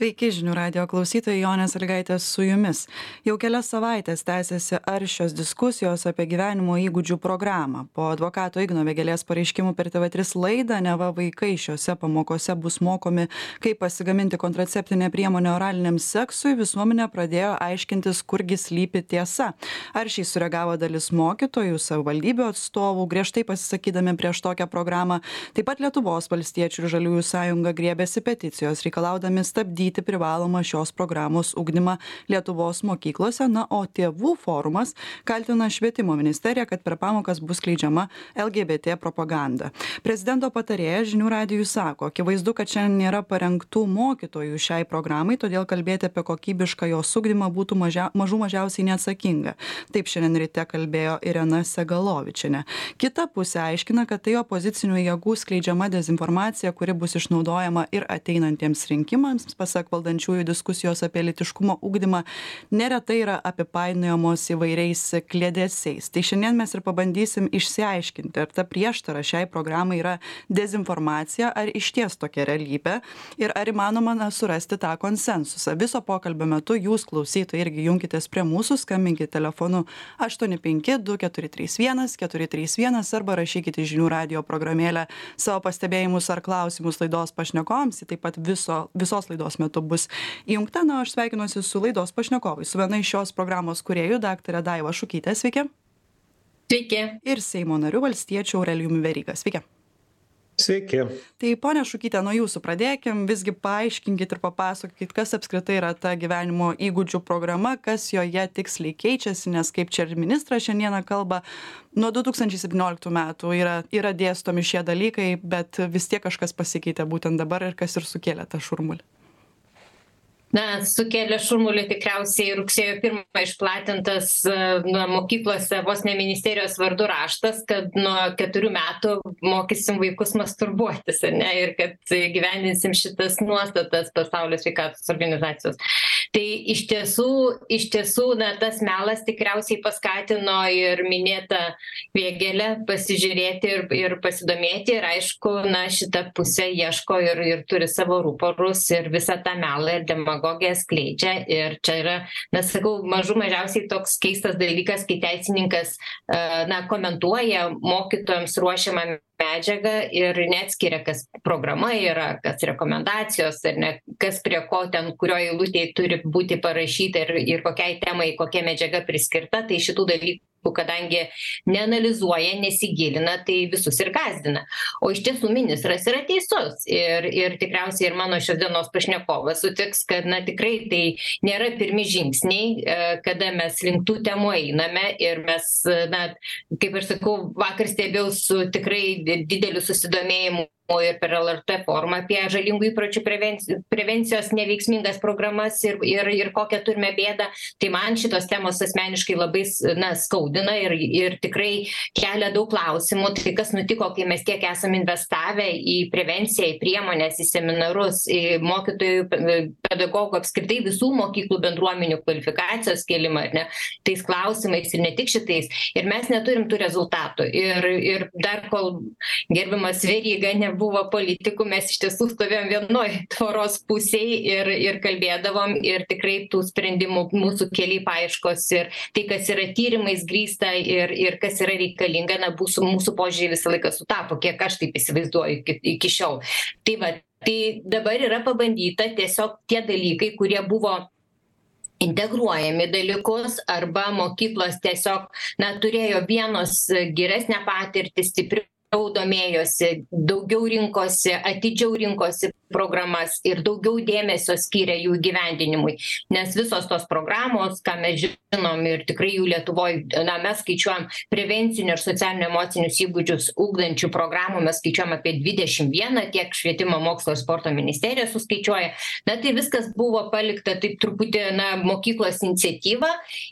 sveiki žinių radijo klausytojai jonė sąlygaitė su jumis. Jau kelias savaites tęsiasi aršios diskusijos apie gyvenimo įgūdžių programą. Po advokato igno vėgėlės pareiškimų per tv tris laidą neva vaikai šiose pamokose bus mokomi kaip pasigaminti kontraceptinę priemonę oraliniam seksui. Visuomenė pradėjo aiškintis kurgi slypi tiesa. Aršiai sureagavo dalis mokytojų savivaldybių atstovų griežtai pasisakydami prieš tokią programą. Taip pat lietuvos valstiečių ir žaliųjų sąjunga griebėsi peticijos reikalaudami stabdyti ugdyti privalomą šios programos ugdymą lietuvos mokyklose. Na o tėvų forumas kaltina švietimo ministeriją kad per pamokas bus skleidžiama lgbt propaganda. Prezidento patarėjas žinių radijui sako akivaizdu kad šiandien nėra parengtų mokytojų šiai programai todėl kalbėti apie kokybišką jos ugdymą būtų mažia mažų mažiausiai neatsakinga. Taip šiandien ryte kalbėjo irena segalovičienė. Kita pusė aiškina kad tai opozicinių jėgų skleidžiama dezinformacija kuri bus išnaudojama ir ateinantiems rinkimams pasak valdančiųjų diskusijos apie lytiškumo ugdymą neretai yra apipainiojamos įvairiais kliedesiais. Tai šiandien mes ir pabandysim išsiaiškinti ar ta prieštara šiai programai yra dezinformacija ar išties tokia realybė ir ar įmanoma na surasti tą konsensusą. Viso pokalbio metu jūs klausytojai irgi junkitės prie mūsų skambinkit telefonu aštuoni penki du keturi trys vienas keturi trys vienas arba rašykit į žinių radijo programėlę savo pastebėjimus ar klausimus laidos pašnekovams ji taip pat viso visos laidos metu bus įjungta. Na o aš sveikinuosi su laidos pašnekovais su viena iš šios programos kūrėjų daktare daiva šukyte sveiki. Sveiki. Ir seimo nariu valstiečiu aurelijumi veryga. Sveiki. Sveiki. Tai ponia Šukytė, nuo jūsų pradėkim, visgi paaiškinkit ir papasakokit, kas apskritai yra ta gyvenimo įgūdžių programa, kas joje tiksliai keičiasi, nes kaip čia ir ministras šiandieną kalba, nuo 2017 metų yra, yra dėstomi šie dalykai, bet vis tiek kažkas pasikeitė būtent dabar ir kas ir sukėlė tą šurmulį na sukėlė šurmulį tikriausiai rugsėjo pirmą išplatintas e, na mokyklose vos ne ministerijos vardu raštas kad nuo keturių metų mokysim vaikus masturbuotis ar ne ir kad įgyvendinsim šitas nuostatas pasaulio sveikatos organizacijos tai iš tiesų iš tiesų na tas melas tikriausiai paskatino ir minėtą vėgėlę pasižiūrėti ir ir pasidomėti. Ir aišku na šita pusė ieško ir ir turi savo ruporus ir visą tą melą ir demagogiją skleidžia. Ir čia yra na sakau mažų mažiausiai toks keistas dalykas kai teisininkas a na komentuoja mokytojams ruošiamą medžiagą ir neatskiria kas programa yra kas rekomendacijos ar ne kas prie ko ten kurioj eilutėj turi būti parašyta ir ir kokiai temai kokia medžiaga priskirta tai šitų dalykų kadangi neanalizuoja nesigilina tai visus ir gąsdina. O iš tiesų ministras yra teisus ir ir tikriausiai ir mano šios dienos pašnekovas sutiks kad na tikrai tai nėra pirmi žingsniai e, kada mes link tų temų einame ir mes na kaip aš sakau vakar stebėjau su tikrai dideliu susidomėjimu o ir per lrt forumą apie žalingų įpročių prevenci prevencijos neveiksmingas programas ir ir ir kokią turime bėdą. Tai man šitos temos asmeniškai labai na skaudina ir ir tikrai kelia daug klausimų. Tai kas nutiko kai mes tiek esam investavę į prevenciją į priemones į seminarus į mokytojų pedagogų apskritai visų mokyklų bendruomenių kvalifikacijos kėlimą ar ne tais klausimais ir ne tik šitais. Ir mes neturim tų rezultatų. Ir ir dar kol gerbiamas veryga ne buvo politikų mes iš tiesų stovėjom vienoj tvoros pusėj ir ir kalbėdavom ir tikrai tų sprendimų mūsų keliai paieškos ir tai kas yra tyrimais grįsta ir ir kas yra reikalinga na mūsų mūsų požiūriai visą laiką sutapo kiek aš taip įsivaizduoju iki iki šiol. Tai va tai dabar yra pabandyta tiesiog tie dalykai kurie buvo integruojami dalykus arba mokyklos tiesiog na turėjo vienos geresnę patirtį stipriau domėjosi daugiau rinkosi atidžiau rinkosi programas ir daugiau dėmesio skyrė jų įgyvendinimui. Nes visos tos programos ką mes žinom ir tikrai jų lietuvoj na mes skaičiuojam prevencinių ir socialinių emocinius įgūdžius ugdančių programų mes skaičiuojam apie dvidešim vieną tiek švietimo mokslo ir sporto ministerija suskaičiuoja. Na tai viskas buvo palikta taip truputį na mokyklos iniciatyva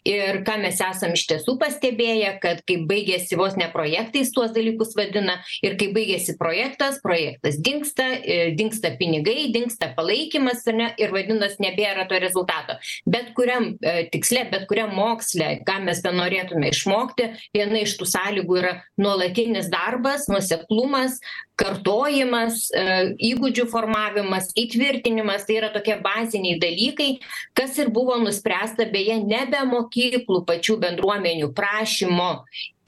ir ką mes esam iš tiesų pastebėję kad kai baigiasi vos ne projektais tuos dalykus vadina ir kai baigiasi projektas projektas dingsta dingsta pinigai dingsta palaikymas ar ne ir vadinas nebėra to rezultato. Bet kuriam tiksle bet kuriam moksle ką mes benorėtume išmokti viena iš tų sąlygų yra nuolatinis darbas nuoseklumas kartojimas įgūdžių formavimas įtvirtinimas. Tai yra tokie baziniai dalykai kas ir buvo nuspręsta beje ne be mokyklų pačių bendruomenių prašymo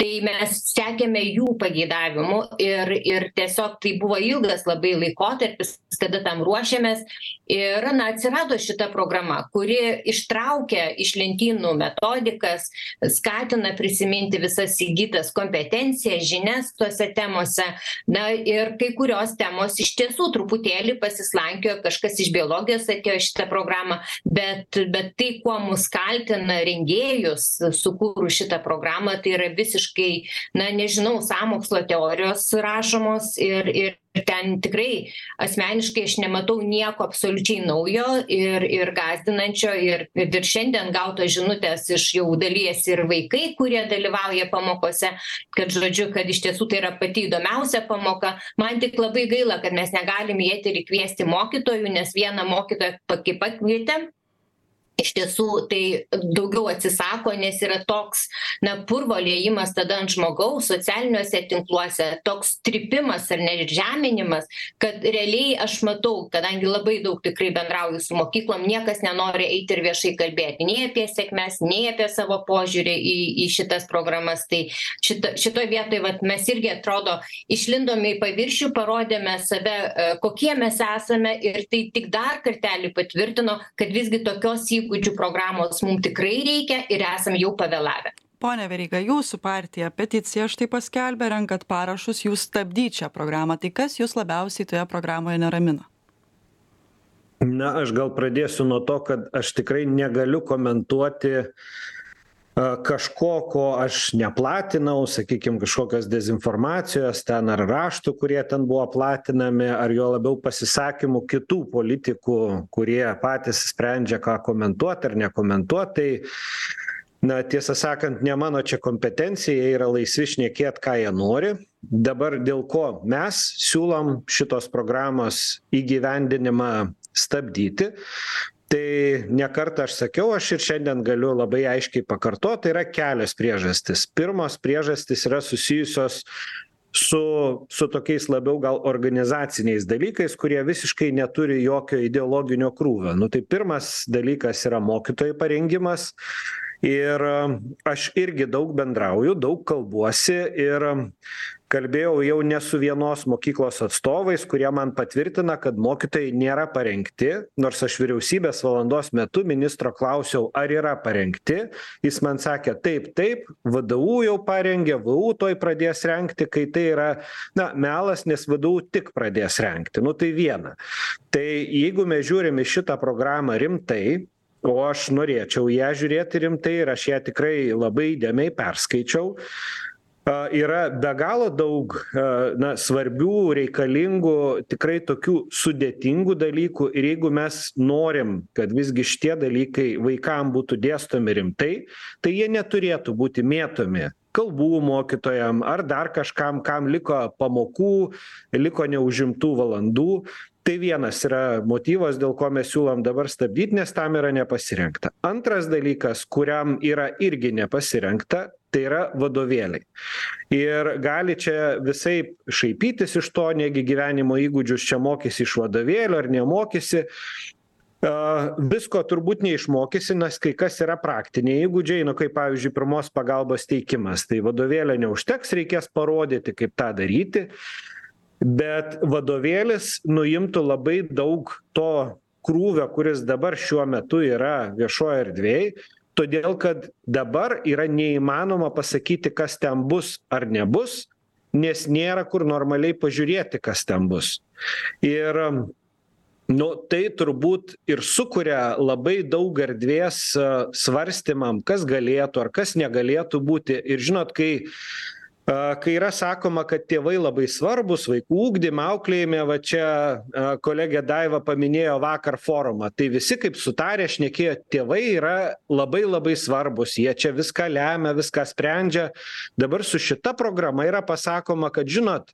tai mes sekėme jų pageidavimu ir ir tiesiog tai buvo ilgas labai laikotarpis kada tam ruošėmės. Ir na atsirado šita programa kuri ištraukia iš lentynų metodikas skatina prisiminti visas įgytas kompetencijas žinias tose temose. Na ir kai kurios temos iš tiesų truputėlį pasislankiojo kažkas iš biologijos atėjo į šitą programą bet bet tai kuo mus kaltina rengėjus sukūrus šitą programą tai yra visiškai na nežinau sąmokslo teorijos rašomos ir ir ten tikrai asmeniškai aš nematau nieko absoliučiai naujo ir ir gąsdinančio ir ir šiandien gautos žinutės iš jau dalijasi ir vaikai kurie dalyvauja pamokose kad žodžiu kad iš tiesų tai yra pati įdomiausia pamoka. Man tik labai gaila kad mes negalim į eterį kviesti mokytojų nes vieną mokytoją pa kai pakvietėm iš tiesų tai daugiau atsisako nes yra toks na purvo liejimas tada ant žmogaus socialiniuose tinkluose toks trypimas ar ne ir žeminimas kad realiai aš matau kadangi labai daug tikrai bendrauju su mokyklom niekas nenori eiti ir viešai kalbėti nei apie sėkmes nei apie savo požiūrį į į šitas programas. Tai šita šitoj vietoj vat mes irgi atrodo išlindom į paviršių parodėme save kokie mes esame ir tai tik dar kartelį patvirtino kad visgi tokios įgūdžių programos mum tikrai reikia ir esam jau pavėlavę. Pone veryga jūsų partija peticiją štai paskelbė renkat parašus jūs stabdyt šią programą. Tai kas jus labiausiai toje programoje neramina? Na aš gal pradėsiu nuo to kad aš tikrai negaliu komentuoti kažko ko aš neplatinau sakykim kažkokios dezinformacijos ten ar raštų kurie ten buvo platinami ar juo labiau pasisakymų kitų politikų kurie patys sprendžia ką komentuot ar nekomentuot. Tai na tiesą sakant ne mano čia kompetencija jie yra laisvi šnekėt ką jie nori. Dabar dėl ko mes siūlom šitos programos įgyvendinimą stabdyti tai ne kartą aš sakiau aš ir šiandien galiu labai aiškiai pakartot tai yra kelios priežastys. Pirmos priežastys yra susijusios su su tokiais labiau gal organizaciniais dalykais kurie visiškai neturi jokio ideologinio krūvio. Nu tai pirmas dalykas yra mokytojų parengimas ir aš irgi daug bendrauju daug kalbuosi ir kalbėjau jau ne su vienos mokyklos atstovais kurie man patvirtina kad mokytojai nėra parengti nors aš vyriausybės valandos metu ministro klausiau ar yra parengti. Jis man sakė taip taip vdu jau parengė vu tuoj pradės rengti kai tai yra na melas nes vdu tik pradės rengti. Nu tai viena. Tai jeigu mes žiūrim į šitą programą rimtai o aš norėčiau į ją žiūrėti rimtai ir aš ją tikrai labai įdėmiai perskaičiau. Yra be galo daug na svarbių reikalingų tikrai tokių sudėtingų dalykų ir jeigu mes norim kad visgi šitie dalykai vaikam būtų dėstomi rimtai tai jie neturėtų būti mėtomi kalbų mokytojam ar dar kažkam kam liko pamokų liko neužimtų valandų tai vienas yra motyvas dėl ko mes siūlom dabar stabdyt nes tam yra nepasirengta. Antras dalykas kuriam yra irgi nepasirengta tai yra vadovėliai. Ir gali čia visaip šaipytis iš to negi gyvenimo įgūdžius čia mokysi iš vadovėlio ar nemokysi. A visko turbūt neišmokysi nes kai kas yra praktiniai įgūdžiai nu kaip pavyzdžiui pirmos pagalbos teikimas. Tai vadovėlio neužteks reikės parodyti kaip tą daryti bet vadovėlis nuimtų labai daug to krūvio kuris dabar šiuo metu yra viešoj erdvėj todėl kad dabar yra neįmanoma pasakyti kas ten bus ar nebus nes nėra kur normaliai pažiūrėti kas ten bus. Ir nu tai turbūt ir sukuria labai daug erdvės svarstymam kas galėtų ar kas negalėtų būti. Ir žinot kai kai yra sakoma kad tėvai labai svarbūs vaikų ugdyme auklėjime va čia kolegė daiva paminėjo vakar forumą. Tai visi kaip sutarę šnekėjo tėvai yra labai labai svarbūs. Jie čia viską lemia viską sprendžia. Dabar su šita programa yra pasakoma kad žinot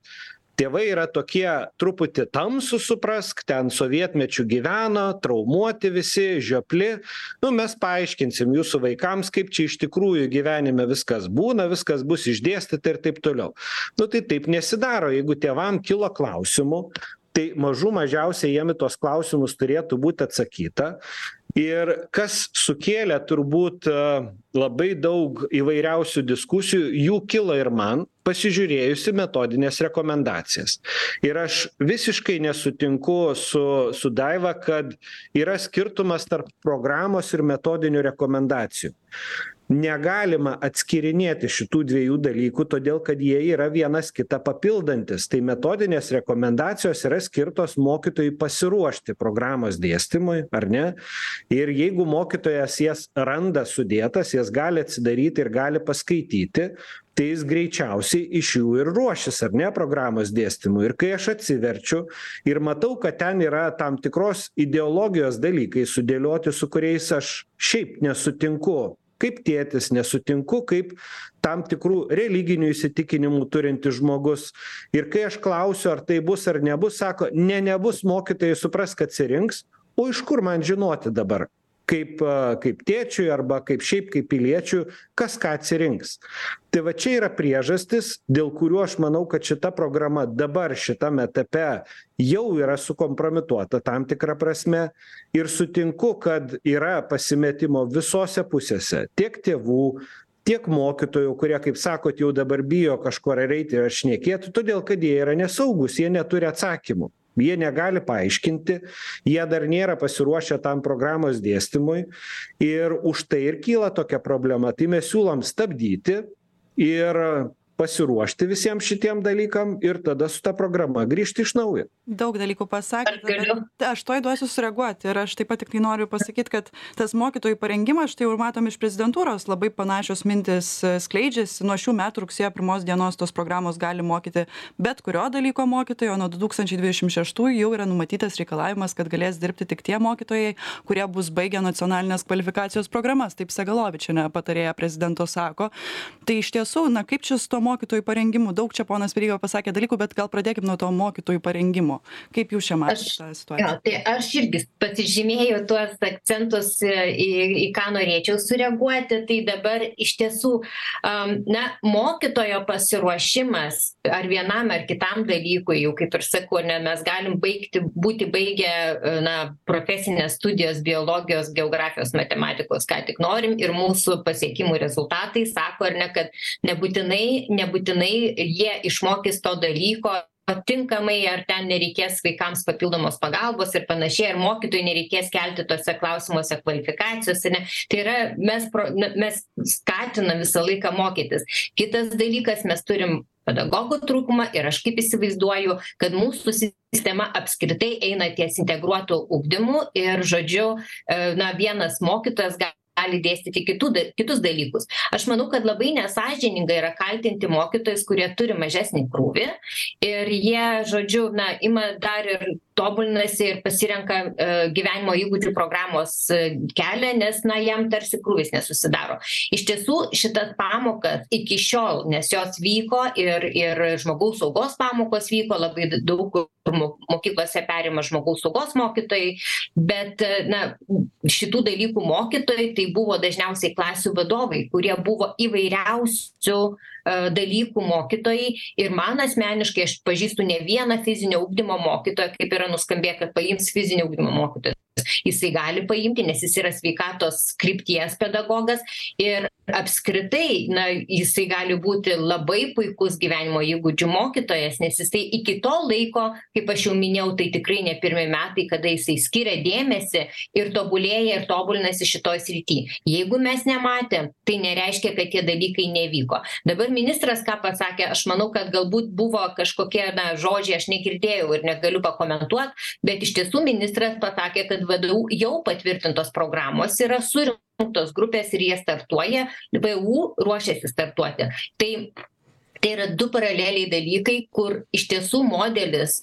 tėvai yra tokie truputį tamsūs suprask ten sovietmečiu gyveno traumuoti visi žiopli. Nu mes paaiškinsim jūsų vaikams kaip čia iš tikrųjų gyvenime viskas būna viskas bus išdėstyta ir taip toliau. Nu tai taip nesidaro. Jeigu tėvam kilo klausimų tai mažų mažiausiai jiem į tuos klausimus turėtų būt atsakyta ir kas sukėlė turbūt labai daug įvairiausių diskusijų jų kilo ir man pasižiūrėjus į metodines rekomendacijas. Ir aš visiškai nesutinku su su daiva kad yra skirtumas tarp programos ir metodinių rekomendacijų negalima atskyrinėti šitų dviejų dalykų todėl kad jie yra vienas kitą papildantys tai metodinės rekomendacijos yra skirtos mokytojui pasiruošti programos dėstymui ar ne? Ir jeigu mokytojas jas randa sudėtas jas gali atsidaryti ir gali paskaityti tai jis greičiausiai iš jų ir ruošis ar ne programos dėstymui. Ir kai aš atsiverčiu ir matau kad ten yra tam tikros ideologijos dalykai sudėlioti su kuriais aš šiaip nesutinku kaip tėtis nesutinku kaip tam tikrų religinių įsitikinimų turintis žmogus. Ir kai aš klausiu ar tai bus ar nebus sako ne nebus mokytojai suprask atsirinks o iš kur man žinoti dabar kaip kaip tėčiui arba kaip šiaip kaip piliečiui kas ką atsirinks. Tai va čia yra priežastys dėl kurių aš manau kad šita programa dabar šitam etape jau yra sukompromituota tam tikra prasme. Ir sutinku kad yra pasimetimo visose pusėse tiek tėvų tiek mokytojų kurie kaip sakot jau dabar bijo kažkur ar eiti ar šnekėt todėl kad jie yra nesaugūs jie neturi atsakymų jie negali paaiškinti jie dar nėra pasiruošę tam programos dėstymui ir už tai ir kyla tokia problema. Tai mes siūlom stabdyti ir pasiruošti visiem šitiem dalykam ir tada su ta programa grįžti iš naujo. Daug dalykų pasakėt bet aš tuoj duosiu sureaguot ir aš taip pat tiktai noriu pasakyt kad tas mokytojų parengimas štai jau matom iš prezidentūros labai panašios mintys skleidžiasi. Nuo šių metų rugsėjo pirmos dienos tos programos gali mokyti bet kurio dalyko mokytojai o nuo du tūkstančiai dvidešim šeštųjų jau yra numatytas reikalavimas kad galės dirbti tik tie mokytojai kurie bus baigę nacionalines kvalifikacijos programas taip segalovičienė patarėja prezidento sako. Tai iš tiesų na kaip čia su tuo mokytojų parengimu daug čia ponas veryga pasakė dalykų bet gal pradėkim nuo to mokytojų parengimo. Kaip jūs čia matot tą situaciją? jo tai aš irgi pasižymėjau tuos akcentus į į ką norėčiau sureaguoti. Tai dabar iš tiesų am na mokytojo pasiruošimas ar vienam ar kitam dalykui jau kaip ir sakau ar ne mes galim baigti būti baigę na profesines studijas biologijos geografijos matematikos ką tik norim ir mūsų pasiekimų rezultatai sako ar ne kad nebūtinai nebūtinai jie išmokys to dalyko tinkamai ar ten nereikės vaikams papildomos pagalbos ir panašiai ar mokytojui nereikės kelti tuose klausimuose kvalifikacijos ane tai yra mes pro na mes skatinam visą laiką mokytis. Kitas dalykas mes turim pedagogų trūkumą ir aš kaip įsivaizduoju kad mūsų sistema apskritai eina ties integruotu ugdymu ir žodžiu na vienas mokytojas gali gali dėstyti kitų da kitus dalykus. Aš manau kad labai nesąžininga yra kaltinti mokytojus kurie turi mažesnį krūvį ir jie žodžiu na ima dar ir tobulinasi ir pasirenka gyvenimo įgūdžių programos kelią nes na jam tarsi krūvis nesusidaro. Iš tiesų šitas pamokas iki šiol nes jos vyko ir ir žmogaus saugos pamokos vyko labai daug kur mo mokyklose perima žmogaus saugos mokytojai bet na šitų dalykų mokytojai tai buvo dažniausiai klasių vadovai kurie buvo įvairiausių dalykų mokytojai. Ir man asmeniškai aš pažįstu ne vieną fizinio ugdymo mokytoją kaip yra nuskambėję kad paims fizinio ugdymo mokytoją jisai gali paimti nes jis yra sveikatos krypties pedagogas. Ir apskritai na jisai gali būti labai puikus gyvenimo įgūdžių mokytojas nes jisai iki to laiko kaip aš jau minėjau tai tikrai ne pirmi metai kada jisai skiria dėmesį ir tobulėja ir tobulinasi šitoj srity. Jeigu mes nematėm tai nereiškia kad tie dalykai nevyko. Dabar ministras ką pasakė aš manau kad galbūt buvo kažkokie na žodžiai aš negirdėjau ir negaliu pakomentuot bet iš tiesų ministras pasakė kad vdu jau patvirtintos programos yra surinktos grupės ir jie startuoja vu ruošiasi startuoti. Tai tai yra du paraleliai dalykai kur iš tiesų modelis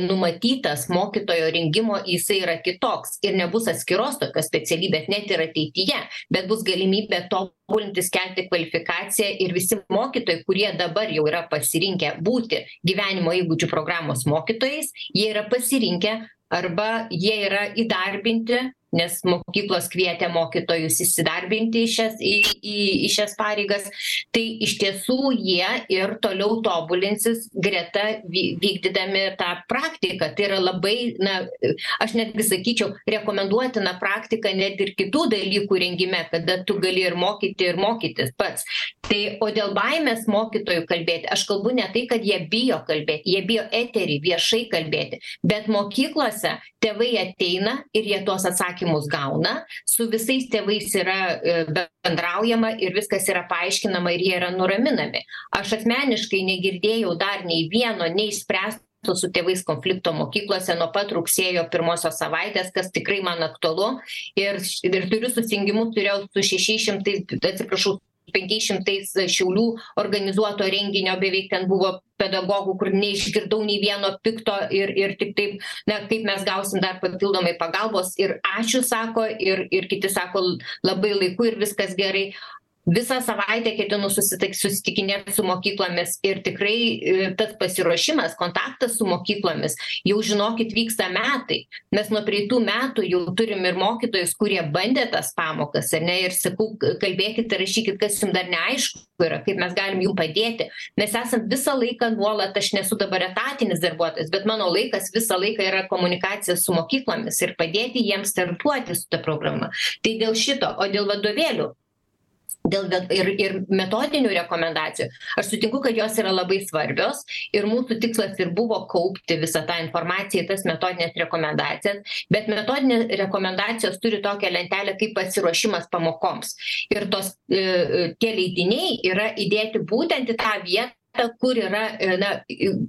numatytas mokytojo rengimo jisai yra kitoks ir nebus atskiros tokios specialybės net ir ateityje bet bus galimybė tobulintis kelti kvalifikaciją ir visi mokytojai kurie dabar jau yra pasirinkę būti gyvenimo įgūdžių programos mokytojais jie yra pasirinkę arba jie yra įdarbinti nes mokyklos kvietė mokytojus įsidarbinti į šias į į į šias pareigas. Tai iš tiesų jie ir toliau tobulinsis greta vy vykdydami tą praktiką. Tai yra labai na aš netgi sakyčiau rekomenduotina praktika net ir kitų dalykų rengime kada tu gali ir mokyti ir mokytis pats. Tai o dėl baimės mokytojų kalbėti aš kalbu ne tai kad jie bijo kalbėti jie bijo etery viešai kalbėti bet mokyklose tėvai ateina ir jie tuos atsakymus gauna su visais tėvais yra bendraujama ir viskas yra paaiškinama ir jie yra nuraminami. Aš asmeniškai negirdėjau dar nei vieno neišspręsto su tėvais konflikto mokyklose nuo pat rugsėjo pirmosios savaitės kas tikrai man aktualu. Ir ir turiu susijungimus turėjau su šešiais šimtais atsiprašau penkiais šimtais šiaulių organizuoto renginio beveik ten buvo pedagogų kur neišgirdau nei vieno pikto ir ir tik taip na kaip mes gausim dar papildomai pagalbos. Ir ačiū sako ir ir kiti sako labai laiku ir viskas gerai visą savaitę ketinu susitik susitikinėt su mokyklomis ir tikrai tas pasiruošimas kontaktas su mokyklomis jau žinokit vyksta metai. Mes nuo praeitų metų jau turim ir mokytojus kurie bandė tas pamokas ar ne ir sakau kalbėkit ir rašykit kas jum dar neaišku yra kaip mes galim jum padėti. Mes esam visą laiką nuolat aš nesu dabar etatinis darbuotojas bet mano laikas visą laiką yra komunikacija su mokyklomis ir padėti jiems startuoti su ta programa. Tai dėl šito o dėl vadovėlių dėl ir ir metodinių rekomendacijų. Aš sutinku kad jos yra labai svarbios ir mūsų tikslas ir buvo kaupti visą tą informaciją į tas metodines rekomendacijas bet metodinės rekomendacijos turi tokią lentelę kaip pasiruošimas pamokoms. Ir tos tie leidiniai yra įdėti būtent į tą vietą kur yra na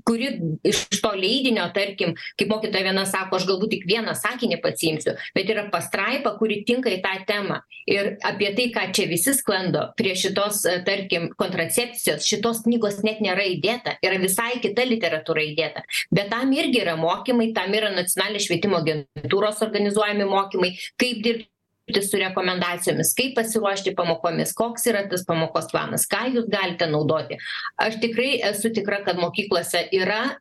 kuri iš to leidinio tarkim kaip mokytoja viena sako aš galbūt tik vieną sakinį pasiimsiu bet yra pastraipa kuri tinka į tą temą. Ir apie tai ką čia visi sklando prie šitos tarkim kontracepcijos šitos knygos net nėra įdėta yra visai kita literatūra įdėta. Bet tam irgi yra mokymai tam yra nacionalinės švietimo agentūros organizuojami mokymai kaip dirbt su rekomendacijomis kaip pasiruošti pamokomis koks yra tas pamokos planas ką jūs galite naudoti. Aš tikrai esu tikra kad mokyklose yra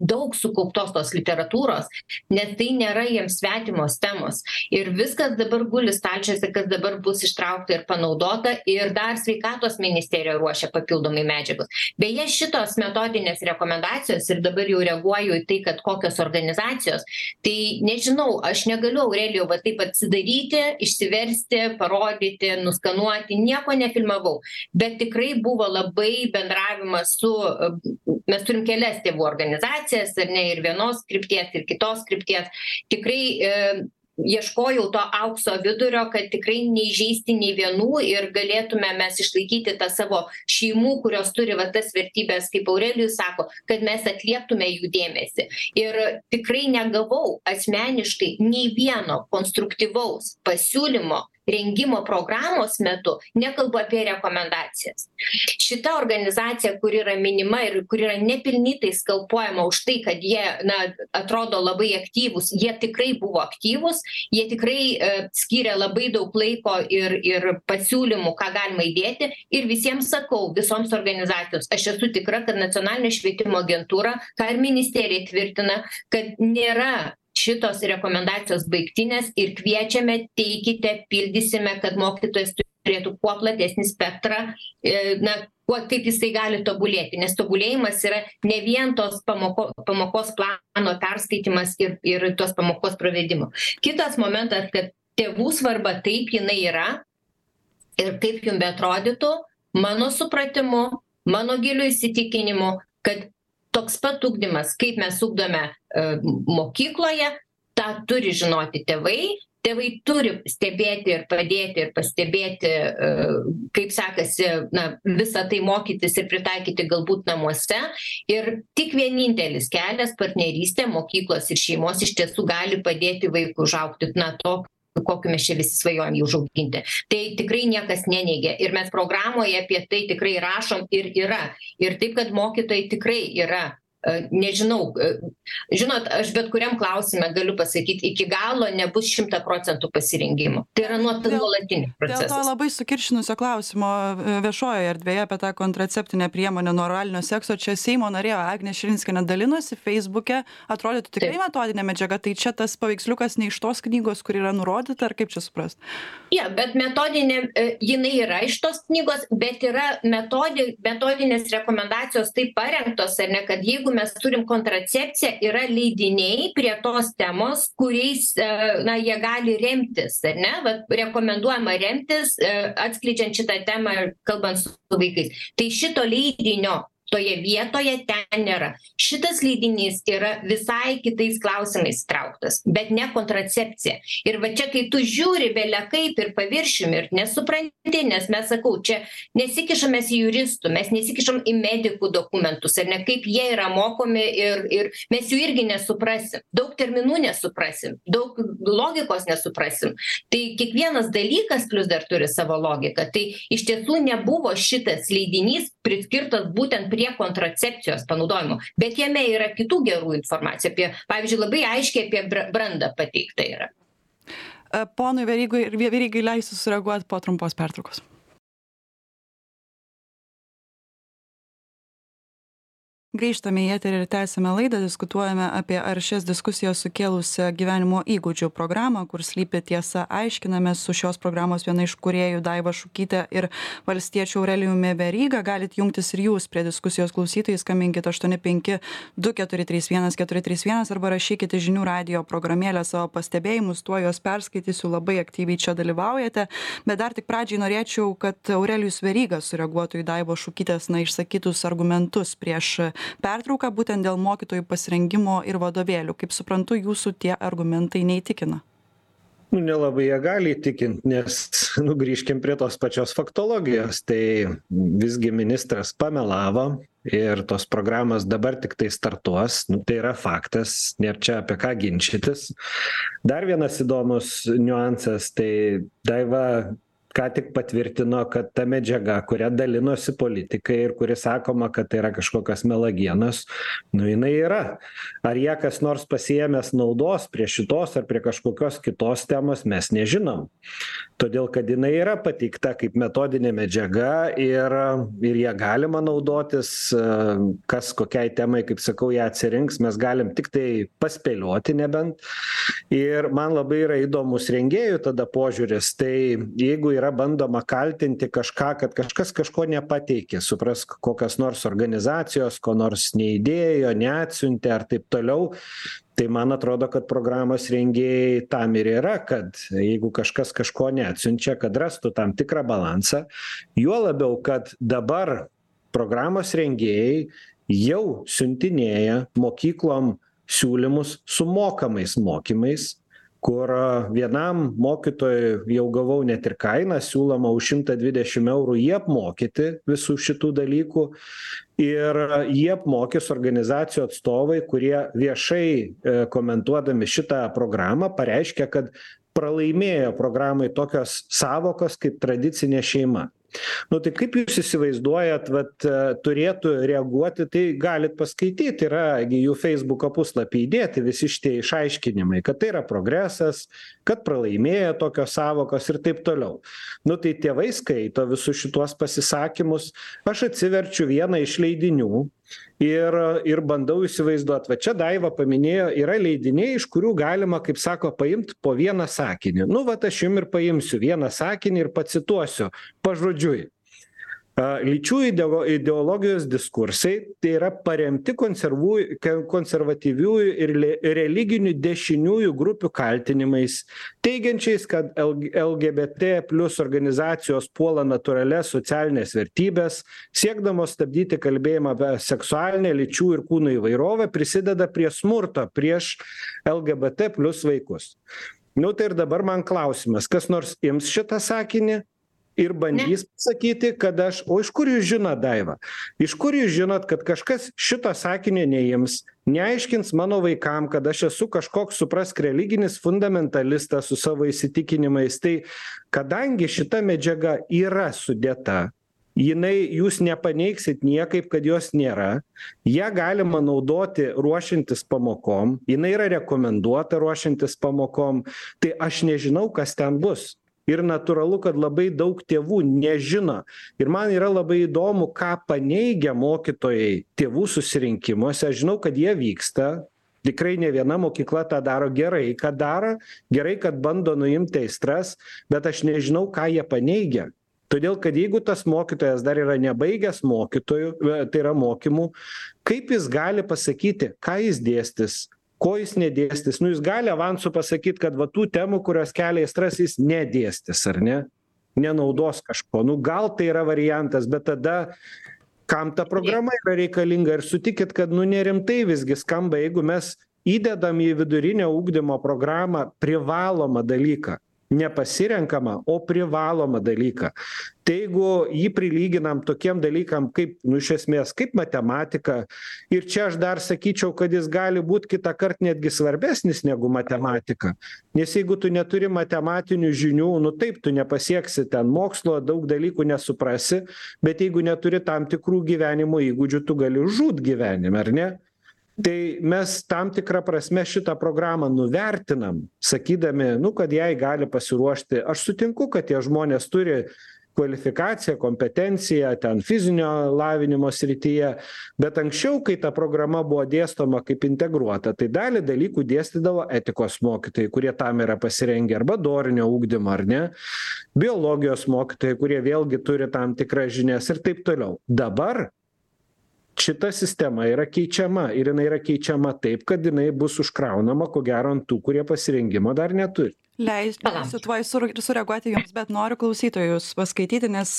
daug sukauptos tos literatūros nes tai nėra jiems svetimos temos. Ir viskas dabar guli stalčiuose kas dabar bus ištraukta ir panaudota ir dar sveikatos ministerija ruošia papildomai medžiagos. Beje šitos metodinės rekomendacijos ir dabar jau reaguoju į tai kad kokios organizacijos tai nežinau aš negaliu aurelijau va taip atsidaryti išsiversti parodyti nuskanuoti. Nieko nefilmavau. Bet tikrai buvo labai bendravimas su mes turim kelias tėvų organizacijas ar ne ir vienos krypties ir kitos krypties. Tikrai ieškojau to aukso vidurio kad tikrai neįžeisti nei vienų ir galėtume mes išlaikyti tą savo šeimų kurios turi va tas vertybes kaip aurelijus sako kad mes atlieptume jų dėmesį. Ir tikrai negavau asmeniškai nei vieno konstruktyvaus pasiūlymo rengimo programos metu nekalbu apie rekomendacijas. Šita organizacija kuri yra minima ir kuri yra nepelnytai skalpuojama už tai kad jie na atrodo labai aktyvūs jie tikrai buvo aktyvūs jie tikrai skyrė labai daug laiko ir ir pasiūlymų ką galima įdėti. Ir visiems sakau visoms organizacijoms aš esu tikra kad nacionalinė švietimo agentūra ką ir ministerija tvirtina kad nėra šitos rekomendacijos baigtinės ir kviečiame teikite pildysime kad mokytojas turėtų kuo platesnį spektrą na kuo kaip jisai gali tobulėti nes tobulėjimas yra ne vien tos pamoko pamokos plano perskaitymas ir ir tos pamokos pravedimo. Kitas momentas kad tėvų svarba taip jinai yra ir kaip jum beatrodytų mano supratimu mano giliu įsitikinimu kad toks pat ugdymas kaip mes ugdome mokykloje tą turi žinoti tėvai. Tėvai turi stebėti ir padėti ir pastebėti kaip sekasi na visa tai mokytis ir pritaikyti galbūt namuose. Ir tik vienintelis kelias partnerystė mokyklos ir šeimos iš tiesų gali padėti vaikui užaugti. Na tokiu kokiu mes čia visi svajojam jį užauginti. Tai tikrai niekas neneigia. Ir mes programoje apie tai tikrai rašom ir yra. Ir taip kad mokytojai tikrai yra nežinau žinot aš bet kuriam klausime galiu pasakyt iki galo nebus šimtą procentų pasirengimo. Tai yra nuo nuolatinis procesas dėl to labai sukiršinusio klausimo viešojoje erdvėje apie tą kontraceptinę priemonę nuo oralinio sekso čia seimo narė agnė širinskienė dalinosi feisbuke atrodytų tikrai metodinė medžiaga tai čia tas paveiksliukas ne iš tos knygos kur yra nurodyta ar kaip čia suprast? Jo bet metodinė jinai yra iš tos knygos bet yra metodi metodinės rekomendacijos taip parengtos ar ne kad jeigu jeigu mes turim kontracepciją yra leidiniai prie tos temos kuriais e, na jie gali remtis ar ne? Vat rekomenduojama remtis e, atskleidžiant šitą temą kalbant su vaikais. Tai šito leidinio toje vietoje ten nėra. Šitas leidinys yra visai kitais klausimais įtrauktas bet ne kontracepcija. Ir va čia kai tu žiūri belekaip ir paviršium ir nesupranti nes mes sakau čia nesikišam mes į juristų mes nesikišam į medikų dokumentus ar ne kaip jie yra mokomi ir ir mes jų irgi nesuprasim. Daug terminų nesuprasim daug logikos nesuprasim. Tai kiekvienas dalykas plius dar turi savo logiką. Tai iš tiesų nebuvo šitas leidinys priskirtas būtent prie kontracepcijos panaudojimo. Bet jame yra kitų gerų informacijų apie pavyzdžiui labai aiškiai apie brandą pateikta yra. E, ponui verygui ir verygai leisiu sureaguot po trumpos pertraukos grįžtame į eterį ir tęsiame laidą diskutuojame apie aršias diskusijas sukėlusią gyvenimo įgūdžių programą kur slypi tiesa aiškinamės su šios programos viena iš kūrėjų daiva šukyte ir valstiečiu aurelijumi veryga. Galit jungtis ir jūs prie diskusijos klausytojai skambinkit aštuoni penki du keturi trys vienas keturi trys vienas arba rašykit į žinių radijo programėlę savo pastebėjimus tuoj juos perskaitysiu labai aktyviai čia dalyvaujate. Bet dar tik pradžiai norėčiau kad aurelijus veryga sureaguotų į daivos šukytės na išsakytus argumentus prieš pertrauką būtent dėl mokytojų pasirengimo ir vadovėlių. Kaip suprantu jūsų tie argumentai neįtikina. Nu nelabai jie gali įtikint nes nu grįžkim prie tos pačios faktologijos. Tai visgi ministras pamelavo ir tos programos dabar tiktai startuos. Nu tai yra faktas nėr čia apie ką ginčytis. Dar vienas įdomus niuansas tai daiva ką tik patvirtino kad ta medžiaga kuria dalinosi politikai ir kuri sakoma kad tai yra kažkokios melagienos nu jinai yra. Ar ją kas nors pasiėmęs naudos prie šitos ar prie kažkokios kitos temos mes nežinom todėl kad jinai yra pateikta kaip metodinė medžiaga ir ir ja galima naudotis kas kokiai temai kaip sakau ją atsirinks mes galim tiktai paspėlioti nebent. Ir man labai yra įdomus rengėjų tada požiūris tai jeigu yra bandoma kaltinti kažką kad kažkas kažko nepateikė suprask kokios nors organizacijos ko nors neįdėjo neatsiuntė ar taip toliau tai man atrodo kad programos rengėjai tam ir yra kad jeigu kažkas kažko neatsiunčia kad rastų tam tikrą balansą juo labiau kad dabar programos rengėjai jau siuntinėja mokyklom siūlymus su mokamais mokymais kur vienam mokytojui jau gavau net ir kainą siūloma už šimtą dvidešim eurų jį apmokyti visų šitų dalykų. Ir jį apmokys organizacijų atstovai kurie viešai e, komentuodami šitą programą pareiškė kad pralaimėjo programai tokios sąvokos kaip tradicinė šeima nu tai kaip jūs įsivaizduojat vat e, turėtų reaguoti tai galit paskaityt yra gi jų feisbuko puslapy įdėti visi šitie išaiškinimai kad tai yra progresas kad pralaimėjo tokios sąvokos ir taip toliau. Nu tai tėvai skaito visus šituos pasisakymus. Aš atsiverčiu vieną iš leidinių ir ir bandau įsivaizduot. Va čia daiva paminėjo yra leidiniai iš kurių galima kaip sako paimt po vieną sakinį. Nu vat aš jum ir paimsiu vieną sakinį ir pacituosiu pažodžiui lyčių ideo ideologijos diskursai tai yra paremti konservų konservatyviųjų ir religinių dešiniųjų grupių kaltinimais teigiančiais kad lg lgbt plius organizacijos puola natūralias socialines vertybes siekdamos stabdyti kalbėjimą apie seksualinę lyčių ir kūno įvairovę prisideda prie smurto prieš lgbt plius vaikus. Nu tai ir dabar man klausimas kas nors ims šitą sakinį ir bandys pasakyti kad aš o iš kur jūs žinot daiva? Iš kur jūs žinot kad kažkas šito sakinio neims neaiškins mano vaikam kad aš esu kažkoks suprask religinis fundamentalistas su savo įsitikinimais? Tai kadangi šita medžiaga yra sudėta jinai jūs nepaneigsit niekaip kad jos nėra ją galima naudoti ruošiantis pamokom jinai yra rekomenduota ruošiantis pamokom tai aš nežinau kas ten bus ir natūralu kad labai daug tėvų nežino. Ir man yra labai įdomu ką paneigia mokytojai tėvų susirinkimuose. Aš žinau kad jie vyksta. Tikrai ne viena mokykla tą daro gerai. Kad daro? Gerai kad bando nuimti aistras bet aš nežinau ką jie paneigia. Todėl kad jeigu tas mokytojas dar yra nebaigęs mokytojų tai yra mokymų kaip jis gali pasakyti ką jis dėstys ko jis nedėstys? Nu jis gali avansu pasakyt kad va tų temų kurios kelia aistras jis nedėstys ar ne? Nenaudos kažko. Nu gal tai yra variantas bet tada kam ta programa yra reikalinga? Ir sutikit kad nu nerimtai visgi skamba jeigu mes įdedam į vidurinio ugdymo programą privalomą dalyką ne pasirenkamą o privalomą dalyką tai jeigu jį prilyginam tokiem dalykam kaip nu iš esmės kaip matematika ir čia aš dar sakyčiau kad jis gali būt kitąkart netgi svarbesnis negu matematika. Nes jeigu tu neturi matematinių žinių nu taip tu nepasieksi ten mokslo daug dalykų nesuprasi bet jeigu neturi tam tikrų gyvenimo įgūdžių tu gali žūt gyvenime ar ne tai mes tam tikra prasme šitą programą nuvertinam sakydami nu kad jai gali pasiruošti. Aš sutinku kad tie žmonės turi kvalifikaciją kompetenciją ten fizinio lavinimo srityje bet anksčiau kai ta programa buvo dėstoma kaip integruota tai dalį dalykų dėstydavo etikos mokytojai kurie tam yra pasirengę arba dorinio ugdymo ar ne? Biologijos mokytojai kurie vėlgi turi tam tikras žinias ir taip toliau. Dabar šita sistema yra keičiama ir jinai yra keičiama taip kad jinai bus užkraunama ko gero ant tų kurie pasirengimo dar neturi leisiu tuoj sur sureaguoti jums bet noriu klausytojus paskaityti nes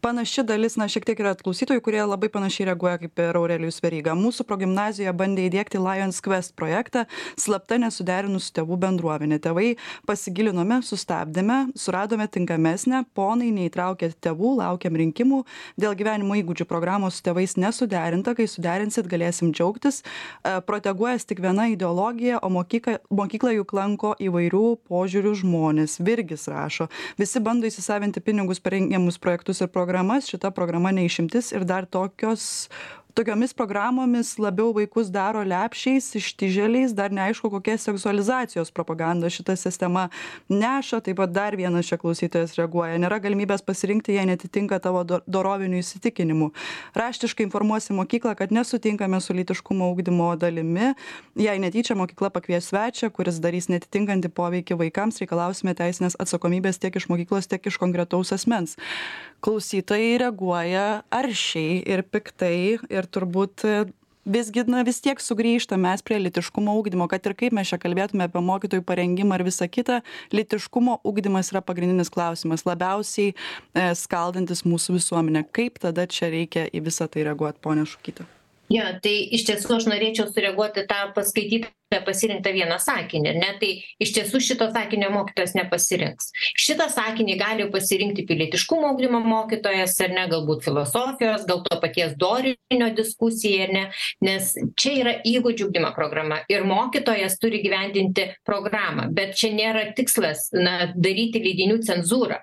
panaši dalis na šiek tiek yra klausytojų kurie labai panašiai reaguoja kaip ir aurelijus veryga. Mūsų progimnazijoje bandė įdiegti lions quest projektą slapta nesuderinus su tėvų bendruomene tėvai pasigilinome sustabdėme suradome tinkamesnę ponai neįtraukėt tėvų laukiam rinkimų. Dėl gyvenimo įgūdžių programos su tėvais nesuderinta kai suderinsit galėsim džiaugtis. E, proteguojas tik viena ideologija o mokyka mokyklą juk lanko įvairių požiūrių požiūriu žmonės virgis rašo visi bando įsisavinti pinigus per rengiamus projektus ir programas šita programa ne išimtis ir dar tokios tokiomis programomis labiau vaikus daro lepšiais ištižėliais dar neaišku kokia seksualizacijos propaganda šita sistema neša. Taip pat dar vienas čia klausytojas reaguoja. Nėra galimybės pasirinkti jei neatitinka tavo do dorovinių įsitikinimų. Raštiškai informuosi mokyklą kad nesutinkame su lytiškumo ugdymo dalimi. Jei netyčia mokykla pakvies svečią kuris darys neatitinkantį poveikį vaikams reikalausime teisinės atsakomybės tiek iš mokyklos tiek iš konkretaus asmens klausytojai reaguoja aršiai ir piktai ir turbūt visgi na vis tiek sugrįžtam mes prie lytiškumo ugdymo kad ir kaip mes čia kalbėtume apie mokytojų parengimą ir visa kita lytiškumo ugdymas yra pagrindinis klausimas labiausiai e, skaldantis mūsų visuomenę. Kaip tada čia reikia į visa tai reaguot ponia šukyte jo tai iš tiesų aš norėčiau sureaguot į tą paskaitytą pasirinktą vieną sakinį ar ne? Tai iš tiesų šito sakinio mokytojas nepasirinks. Šitą sakinį gali pasirinkti pilietiškumo ugdymo mokytojas ar ne? Galbūt filosofijos gal to paties dorinio diskusija ar ne? Nes čia yra įgūdžių ugdymo programa ir mokytojas turi įgyvendinti programą bet čia nėra tikslas na daryti leidinių cenzūrą.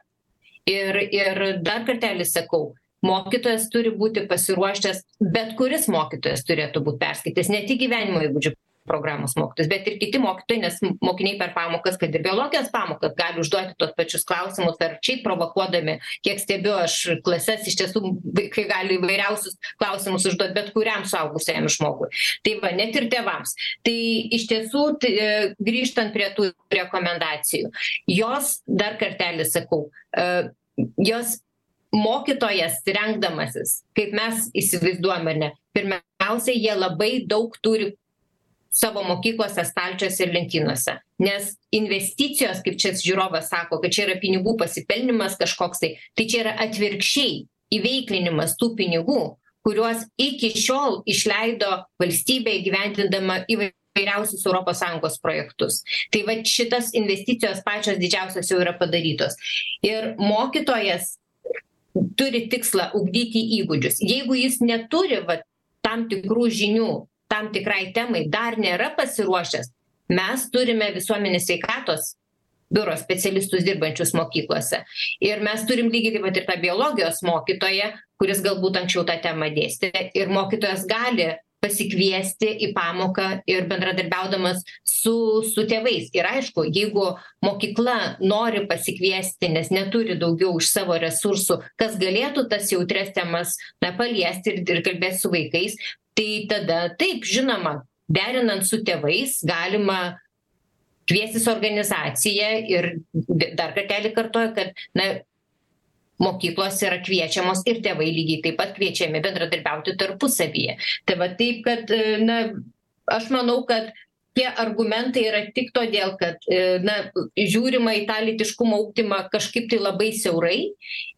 Ir ir dar kartelį sakau mokytojas turi būti pasiruošęs bet kuris mokytojas turėtų būt perskaitęs ne tik gyvenimo įgūdžių programos mokytojus bet ir kiti mokytojai nes mokiniai per pamokas kad ir biologijos pamokas gali užduoti tuos pačius klausimus ar šiaip provokuodami kiek stebiu aš klases iš tiesų vaikai gali įvairiausius klausimus užduot bet kuriam suaugusiajam žmogui. Tai va net ir tėvams. Tai iš tiesų tai e, grįžtant prie tų rekomendacijų jos dar kartelį sakau e, jos mokytojas rengdamasis kaip mes įsivaizduojam ar ne? Pirmiausia jie labai daug turi savo mokyklose stalčiuose ir lentynose. Nes investicijos kaip čia žiūrovas sako kad čia yra pinigų pasipelnymas kažkoks tai tai čia yra atvirkščiai įveiklinimas tų pinigų kuriuos iki šiol išleido valstybė įgyvendindama įvairiausius sąjungos projektus. Tai vat šitos investicijos pačios didžiausios jau yra padarytos. Ir mokytojas turi tikslą ugdyti įgūdžius. Jeigu jis neturi va tam tikrų žinių tam tikrai temai dar nėra pasiruošęs mes turime visuomenės sveikatos biuro specialistus dirbančius mokyklose. Ir mes turim lygiai taip pat ir tą biologijos mokytoją kuris galbūt anksčiau tą temą dėstė. Ir mokytojas gali pasikviesti į pamoką ir bendradarbiaudamas su su tėvais. Ir aišku jeigu mokykla nori pasikviesti nes neturi daugiau iš savo resursų kas galėtų tas jautrias temas na paliesti ir ir kalbėt su vaikais tai tada taip žinoma derinant su tėvais galima kviestis organizaciją ir dar kartelį kartoju kad na mokyklos yra kviečiamos ir tėvai lygiai taip pat kviečiami bendradarbiauti tarpusavyje. Tai va taip kad na aš manau kad tie argumentai yra tik todėl kad na žiūrima į tą lytiškumo ugdymą kažkaip tai labai siaurai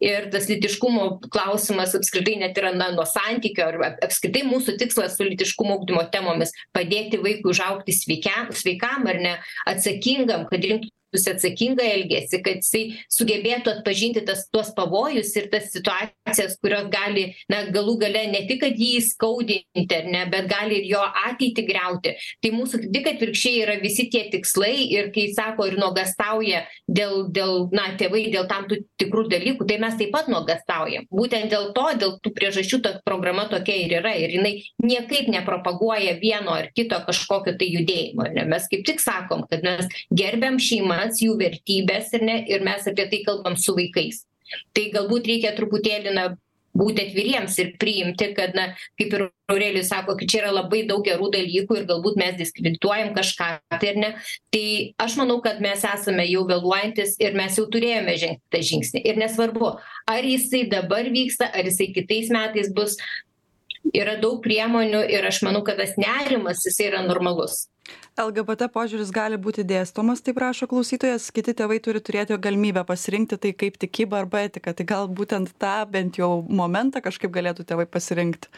ir tas lytiškumo klausimas apskritai net yra na nuo santykio ar apskritai mūsų tikslas su lytiškumo ugdymo temomis padėti vaikui užaugti sveikiam sveikam ar ne atsakingam kad rinktųsi atsakingą elgesį kad jisai sugebėtų atpažinti tas tuos pavojus ir tas situacijas kurios gali na galų gale ne tik kad jį įskaudinti ar ne bet gali ir jo ateitį griauti. Tai mūsų tik atvirkščiai yra visi tie tikslai ir kai sako ir nuogąstauja dėl dėl na tėvai dėl tam tų tikrų dalykų tai mes taip pat nuogąstaujam. Būtent dėl to dėl tų priežasčių ta programa tokia ir yra ir jinai niekaip nepropaguoja vieno ar kito kažkokio tai judėjimo ar ne? Mes kaip tik sakom kad mes gerbiam šeimas jų vertybes ar ne? Ir mes apie tai kalbam su vaikais. Tai galbūt reikia truputėlį na būti atviriems ir priimti kad na kaip ir aurelijus sako kad čia yra labai daug gerų dalykų ir galbūt mes diskredituojam kažką tai ar ne. Tai aš manau kad mes esame jau vėluojantys ir mes jau turėjome žengti tą žingsnį. Ir nesvarbu ar jisai dabar vyksta ar jisai kitais metais bus yra daug priemonių ir aš manau kad tas nerimas jisai yra normalus lgbt požiūris gali būti dėstomas taip rašo klausytojas. Kiti tėvai turi turėti galimybę pasirinkti tai kaip tikybą arba etiką. Tai gal būtent tą bent jau momentą kažkaip galėtų tėvai pasirinkt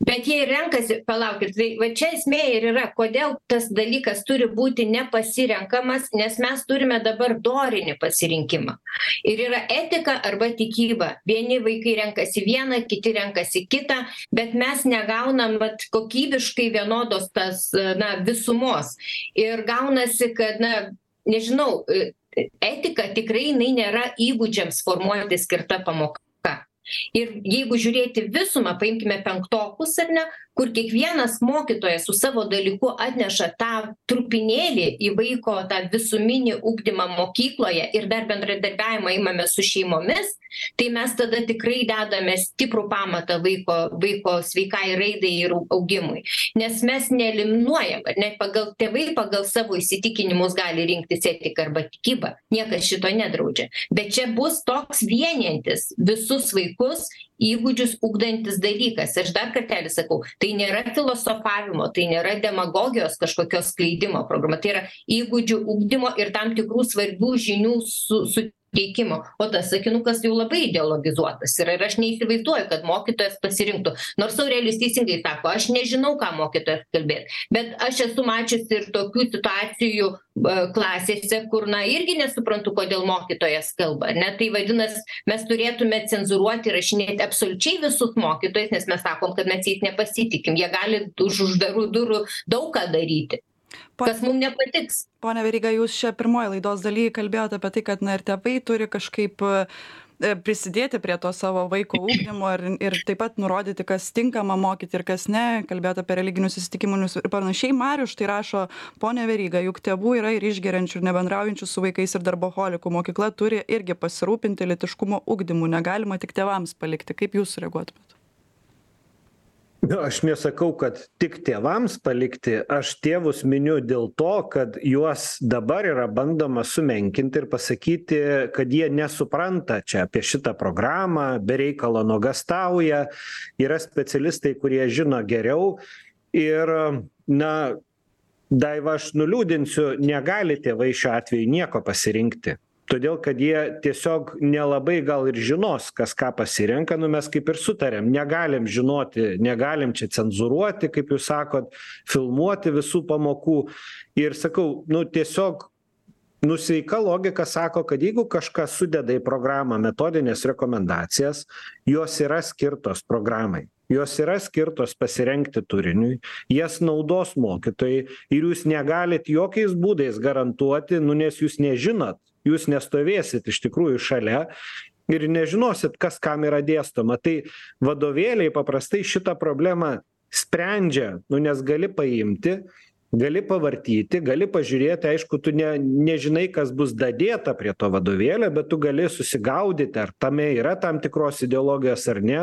bet jie ir renkasi palaukit tai va čia esmė ir yra kodėl tas dalykas turi būti nepasirenkamas nes mes turime dabar dorinį pasirinkimą. Ir yra etika arba tikyba. Vieni vaikai renkasi vieną kiti renkasi kitą bet mes negaunam vat kokybiškai vienodos tas na visumos. Ir gaunasi kad na nežinau etika tikrai jinai nėra įgūdžiams formuoti skirta pamoka ir jeigu žiūrėti visumą paimkime penktokus ar ne kur kiekvienas mokytojas su savo dalyku atneša tą trupinėlį į vaiko tą visuminį ugdymą mokykloje ir dar bendradarbiavimą imame su šeimomis tai mes tada tikrai dedame stiprų pamatą vaiko vaiko sveikai raidai ir augimui. Nes mes neeliminuojam ar ne pagal tėvai pagal savo įsitikinimus gali rinktis etiką arba tikybą. Niekas šito nedraudžia. Bet čia bus toks vienijantis visus vaikus įgūdžius ugdantis dalykas. Aš dar kartelį sakau tai nėra filosofavimo tai nėra demagogijos kažkokios skleidimo programa. Tai yra įgūdžių ugdymo ir tam tikrų svarbių žinių su su teikimo o tas sakinukas jau labai ideologizuotas yra ir aš neįsivaizduoju kad mokytojas pasirinktų. Nors aurelijus teisingai sako aš nežinau ką mokytojas kalbėt bet aš esu mačiusi ir tokių situacijų klasėse kur na irgi nesuprantu kodėl mokytojas kalba ar ne? Tai vadinas mes turėtume cenzūruoti įrašinėti absoliučiai visus mokytojus nes mes sakom kad mes jais nepasitikim. Jie gali už uždarų durų daug ką daryti kas mum nepatiks. Pone veryga jūs čia pirmoj laidos daly kalbėjot apie tai kad na ir tėvai turi kažkaip prisidėti prie to savo vaiko ugdymo ir ir taip pat nurodyti kas tinkama mokyti ir kas ne kalbėjot apie religinius įsitikinimus ir panašiai. Marius štai rašo pone veryga juk tėvų yra ir išgeriančių ir nebendraujančių su vaikais ir darboholikų. Mokykla turi irgi pasirūpinti lytiškumo ugdymu. Negalima tik tėvams palikti. Kaip jūs sureaguotumėt nu aš nesakau kad tik tėvams palikti aš tėvus miniu dėl to kad juos dabar yra bandoma sumenkinti ir pasakyti kad jie nesupranta čia apie šitą programą be reikalo nuogąstauja yra specialistai kurie žino geriau. Ir na daiva aš nuliūdinsiu negali tėvai šiuo atveju nieko pasirinkti todėl kad jie tiesiog nelabai gal ir žinos kas ką pasirenka nu mes kaip ir sutarėm negalim žinoti negalim čia cenzūruoti kaip jūs sakot filmuoti visų pamokų. Ir sakau nu tiesiog nu sveika logika sako kad jeigu kažkas sudeda į programą metodines rekomendacijas jos yra skirtos programai jos yra skirtos pasirengti turiniui jas naudos mokytojai ir jūs negalit jokiais būdais garantuoti nu nes jūs nežinot jūs nestovėsit iš tikrųjų šalia ir nežinosit kas kam yra dėstoma. Tai vadovėliai paprastai šitą problemą sprendžia nu nes gali paimti gali pavartyti gali pažiūrėti aišku tu ne nežinai kas bus dadėta prie to vadovėlio bet tu gali susigaudyti ar tame yra tam tikros ideologijos ar ne.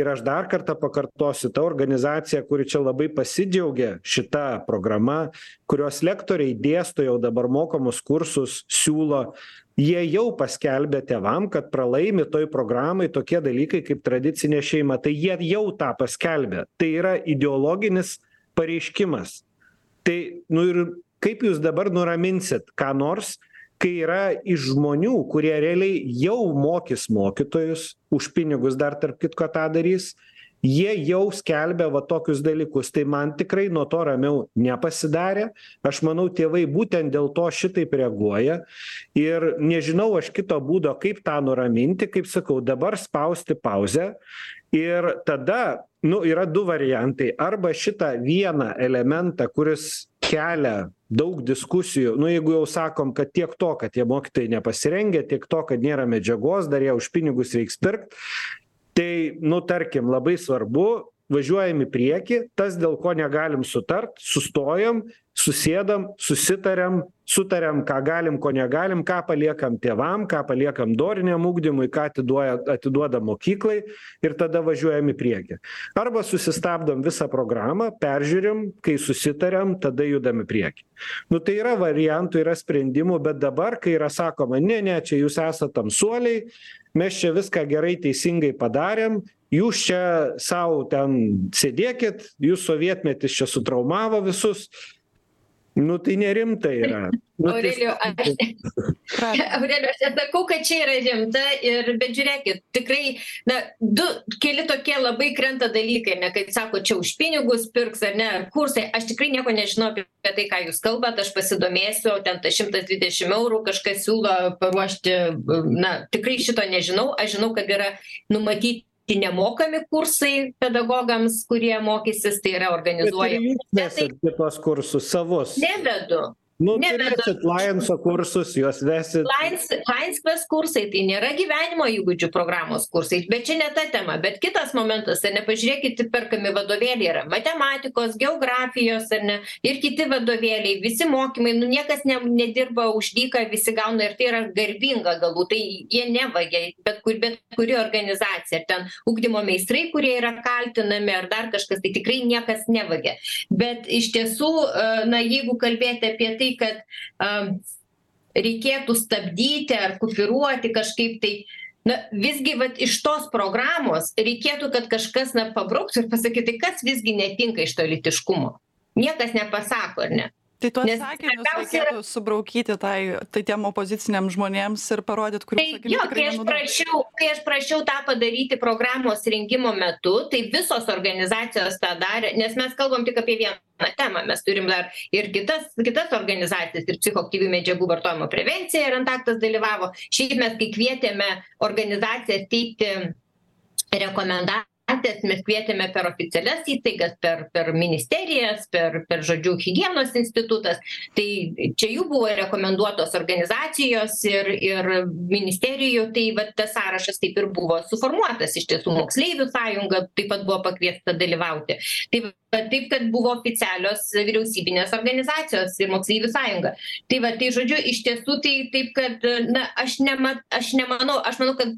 Ir aš dar kartą pakartosiu ta organizacija kuri čia labai pasidžiaugė šita programa kurios lektoriai dėsto jau dabar mokamus kursus siūlo jie jau paskelbė tėvam kad pralaimi toj programoj tokie dalykai kaip tradicinė šeima. Tai jie jau tą paskelbė. Tai yra ideologinis pareiškimas tai nu ir kaip jūs dabar nuraminsit ką nors kai yra iš žmonių kurie realiai jau mokys mokytojus už pinigus dar tarp kitko tą darys jie jau skelbia va tokius dalykus. Tai man tikrai nuo to ramiau nepasidarė. Aš manau tėvai būtent dėl to šitaip reaguoja. Ir nežinau aš kito būdo kaip tą nuraminti kaip sakau dabar spausti pauzę. Ir tada nu yra du variantai. Arba šitą vieną elementą kuris kelia daug diskusijų. Nu jeigu jau sakom kad tiek to kad tie mokytojai nepasirengę tiek to kad nėra medžiagos dar ją už pinigus reiks pirkt tai nu tarkim labai svarbu važiuojam į priekį tas dėl ko negalim sutart sustojam susėdam susitariam sutariam ką galim ko negalim ką paliekam tėvam ką paliekam doriniam ugdymui ką atiduoja atiduodam mokyklai ir tada važiuojam į priekį. Arba susistabdom visą programą peržiūrim kai susitariam tada judam į priekį. Nu tai yra variantų yra sprendimų bet dabar kai yra sakoma ne ne čia jūs esat tamsuoliai mes čia viską gerai teisingai padarėm jūs čia sau ten sėdėkit jus sovietmetis čia sutraumavo visus. Nu tai nerimta yra. Nu aurelijau aš aurelijau aš nesakau kad čia yra rimta ir bet žiūrėkit tikrai na du keli tokie labai krenta dalykai ne kaip sakot čia už pinigus pirks ar ne ar kursai. Aš tikrai nieko nežinau apie tai ką jūs kalbat aš pasidomėsiu ten šimtas dvidešim eurų kažkas siūlo paruošti na tikrai šito nežinau. Aš žinau kad yra numatyti nemokami kursai pedagogams kurie mokysis tai yra organizuojami. Vesit tuos kursus savus. Nevedu nu turėsit lajenso kursus juos vesit. Lains laisvės kursai tai nėra gyvenimo įgūdžių programos kursai bet čia ne ta tema bet kitas momentas ar ne pažiūrėkit perkami vadovėliai yra matematikos geografijos ar ne ir kiti vadovėliai visi mokymai nu niekas ne nedirba už dyką visi gauna ir tai yra garbinga galbūt tai jie nevagia bet kur bet kuri organizacija ar ten ugdymo meistrai kurie yra kaltinami ar dar kažkas tai tikrai niekas nevagia. Bet iš tiesų na jeigu kalbėti apie tai kad a reikėtų stabdyti ar kupiūruoti kažkaip tai. Na visgi vat iš tos programos reikėtų kad kažkas na pabrauktų ir pasakytų tai kas visgi netinka iš to lytiškumo? Niekas nepasako ar ne tai tuos sakinius reikėtų subraukyti tai tai tiem opoziciniam žmonėms ir parodyt kurių tai sakinių jo kai aš prašiau kai aš prašiau tą padaryti programos rengimo metu tai visos organizacijos tą darė nes mes kalbam tik apie vieną temą mes turim dar ir kitas kitas organizacijas ir psichoaktyvių medžiagų vartojimo prevencija ir antaktas dalyvavo. Šiaip mes kai kvietėme organizacijas teikti rekomendacijas mes kvietėme per oficialias įstaigas per per ministerijas per per žodžiu higienos institutas. Tai čia jų buvo rekomenduotos organizacijos ir ir ministerijų. Tai vat tas sąrašas taip ir buvo suformuotas. Iš tiesų moksleivių sąjunga taip pat buvo pakviesta dalyvauti. Tai va taip kad buvo oficialios vyriausybinės organizacijos ir moksleivių sąjunga. Tai va tai žodžiu iš tiesų tai taip kad na aš nema aš nemanau aš manau kad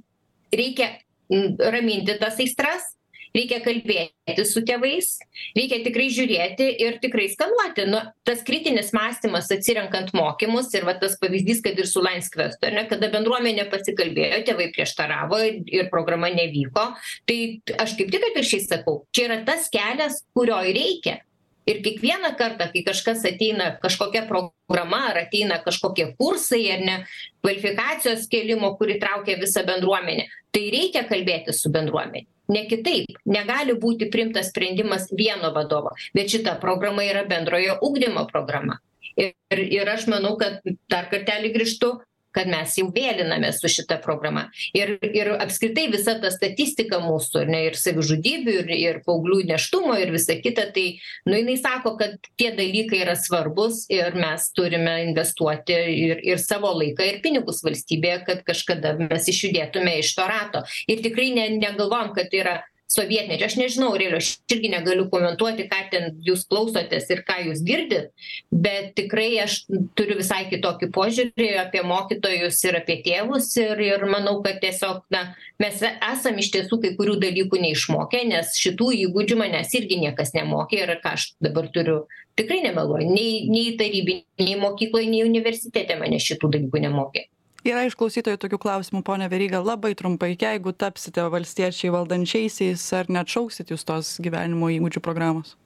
reikia raminti tas aistras reikia kalbėtis su tėvais reikia tikrai žiūrėti ir tikrai skanuoti. Nu tas kritinis mąstymas atsirenkant mokymus ir va tas pavyzdys kad ir su lains kvestu ar ne kada bendruomenė pasikalbėjo tėvai prieštaravo ir programa nevyko tai aš kaip tik atvirkščiai sakau čia yra tas kelias kurio ir reikia. Ir kiekvieną kartą kai kažkas ateina kažkokia programa ar ateina kažkokie kursai ar ne kvalifikacijos kėlimo kur įtraukia visą bendruomenę tai reikia kalbėtis su bendruomene ne kitaip. Negali būti priimtas sprendimas vieno vadovo. Bet šita programa yra bendrojo ugdymo programa. Ir ir aš manau kad dar kartelį grįžtu kad mes jau vėlinamės su šita programa. Ir ir apskritai visa ta statistika mūsų ar ne ir savižudybių ir ir paauglių nėštumo ir visa kita tai nu jinai sako kad tie dalykai yra svarbūs ir mes turime investuoti ir ir savo laiką ir pinigus valstybėje kad kažkada mes išjudėtume iš to rato. Ir tikrai ne negalvojam kad tai yra sovietmečio aš nežinau aurelijau aš irgi negaliu komentuoti ką ten jūs klausotės ir ką jūs girdit bet tikrai aš turiu visai kitokį požiūrį apie mokytojus ir apie tėvus ir ir manau kad tiesiog na mes esam iš tiesų kai kurių dalykų neišmokę nes šitų įgūdžių manęs irgi niekas nemokė ir ką aš dabar turiu tikrai nemeluoju. Nei nei tarybinėj mokykloj nei universitete manęs šitų dalykų nemokė yra iš klausytojų tokių klausimų pone veryga labai trumpai. Jeigu tapsite valstiečiai valdančiaisiais ar neatšauksit jūs tos gyvenimo įgūdžių programos?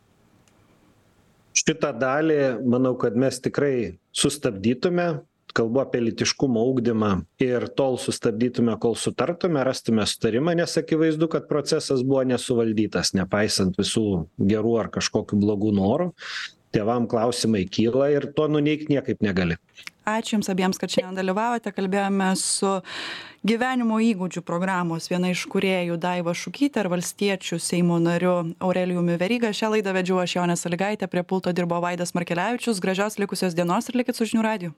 Šitą dalį manau kad mes tikrai sustabdytume. Kalbu apie lytiškumo ugdymą. Ir tol sustabdytume kol sutartume rastume sutarimą nes akivaizdu kad procesas buvo nesuvaldytas nepaisant visų gerų ar kažkokių blogų norų. Tėvam klausimai kyla ir to nuneigt niekaip negali ačiū jums abiems kad šiandien dalyvavote. Kalbėjome su gyvenimo įgūdžių programos viena iš kūrėjų daiva šukyte ir valstiečių seimo nariu aurelijumi veryga. Šią laidą vedžiau aš jonė salygaitė prie pulto dirbo vaidas markelevičius. Gražios likusios dienos ir likit su žinių radiju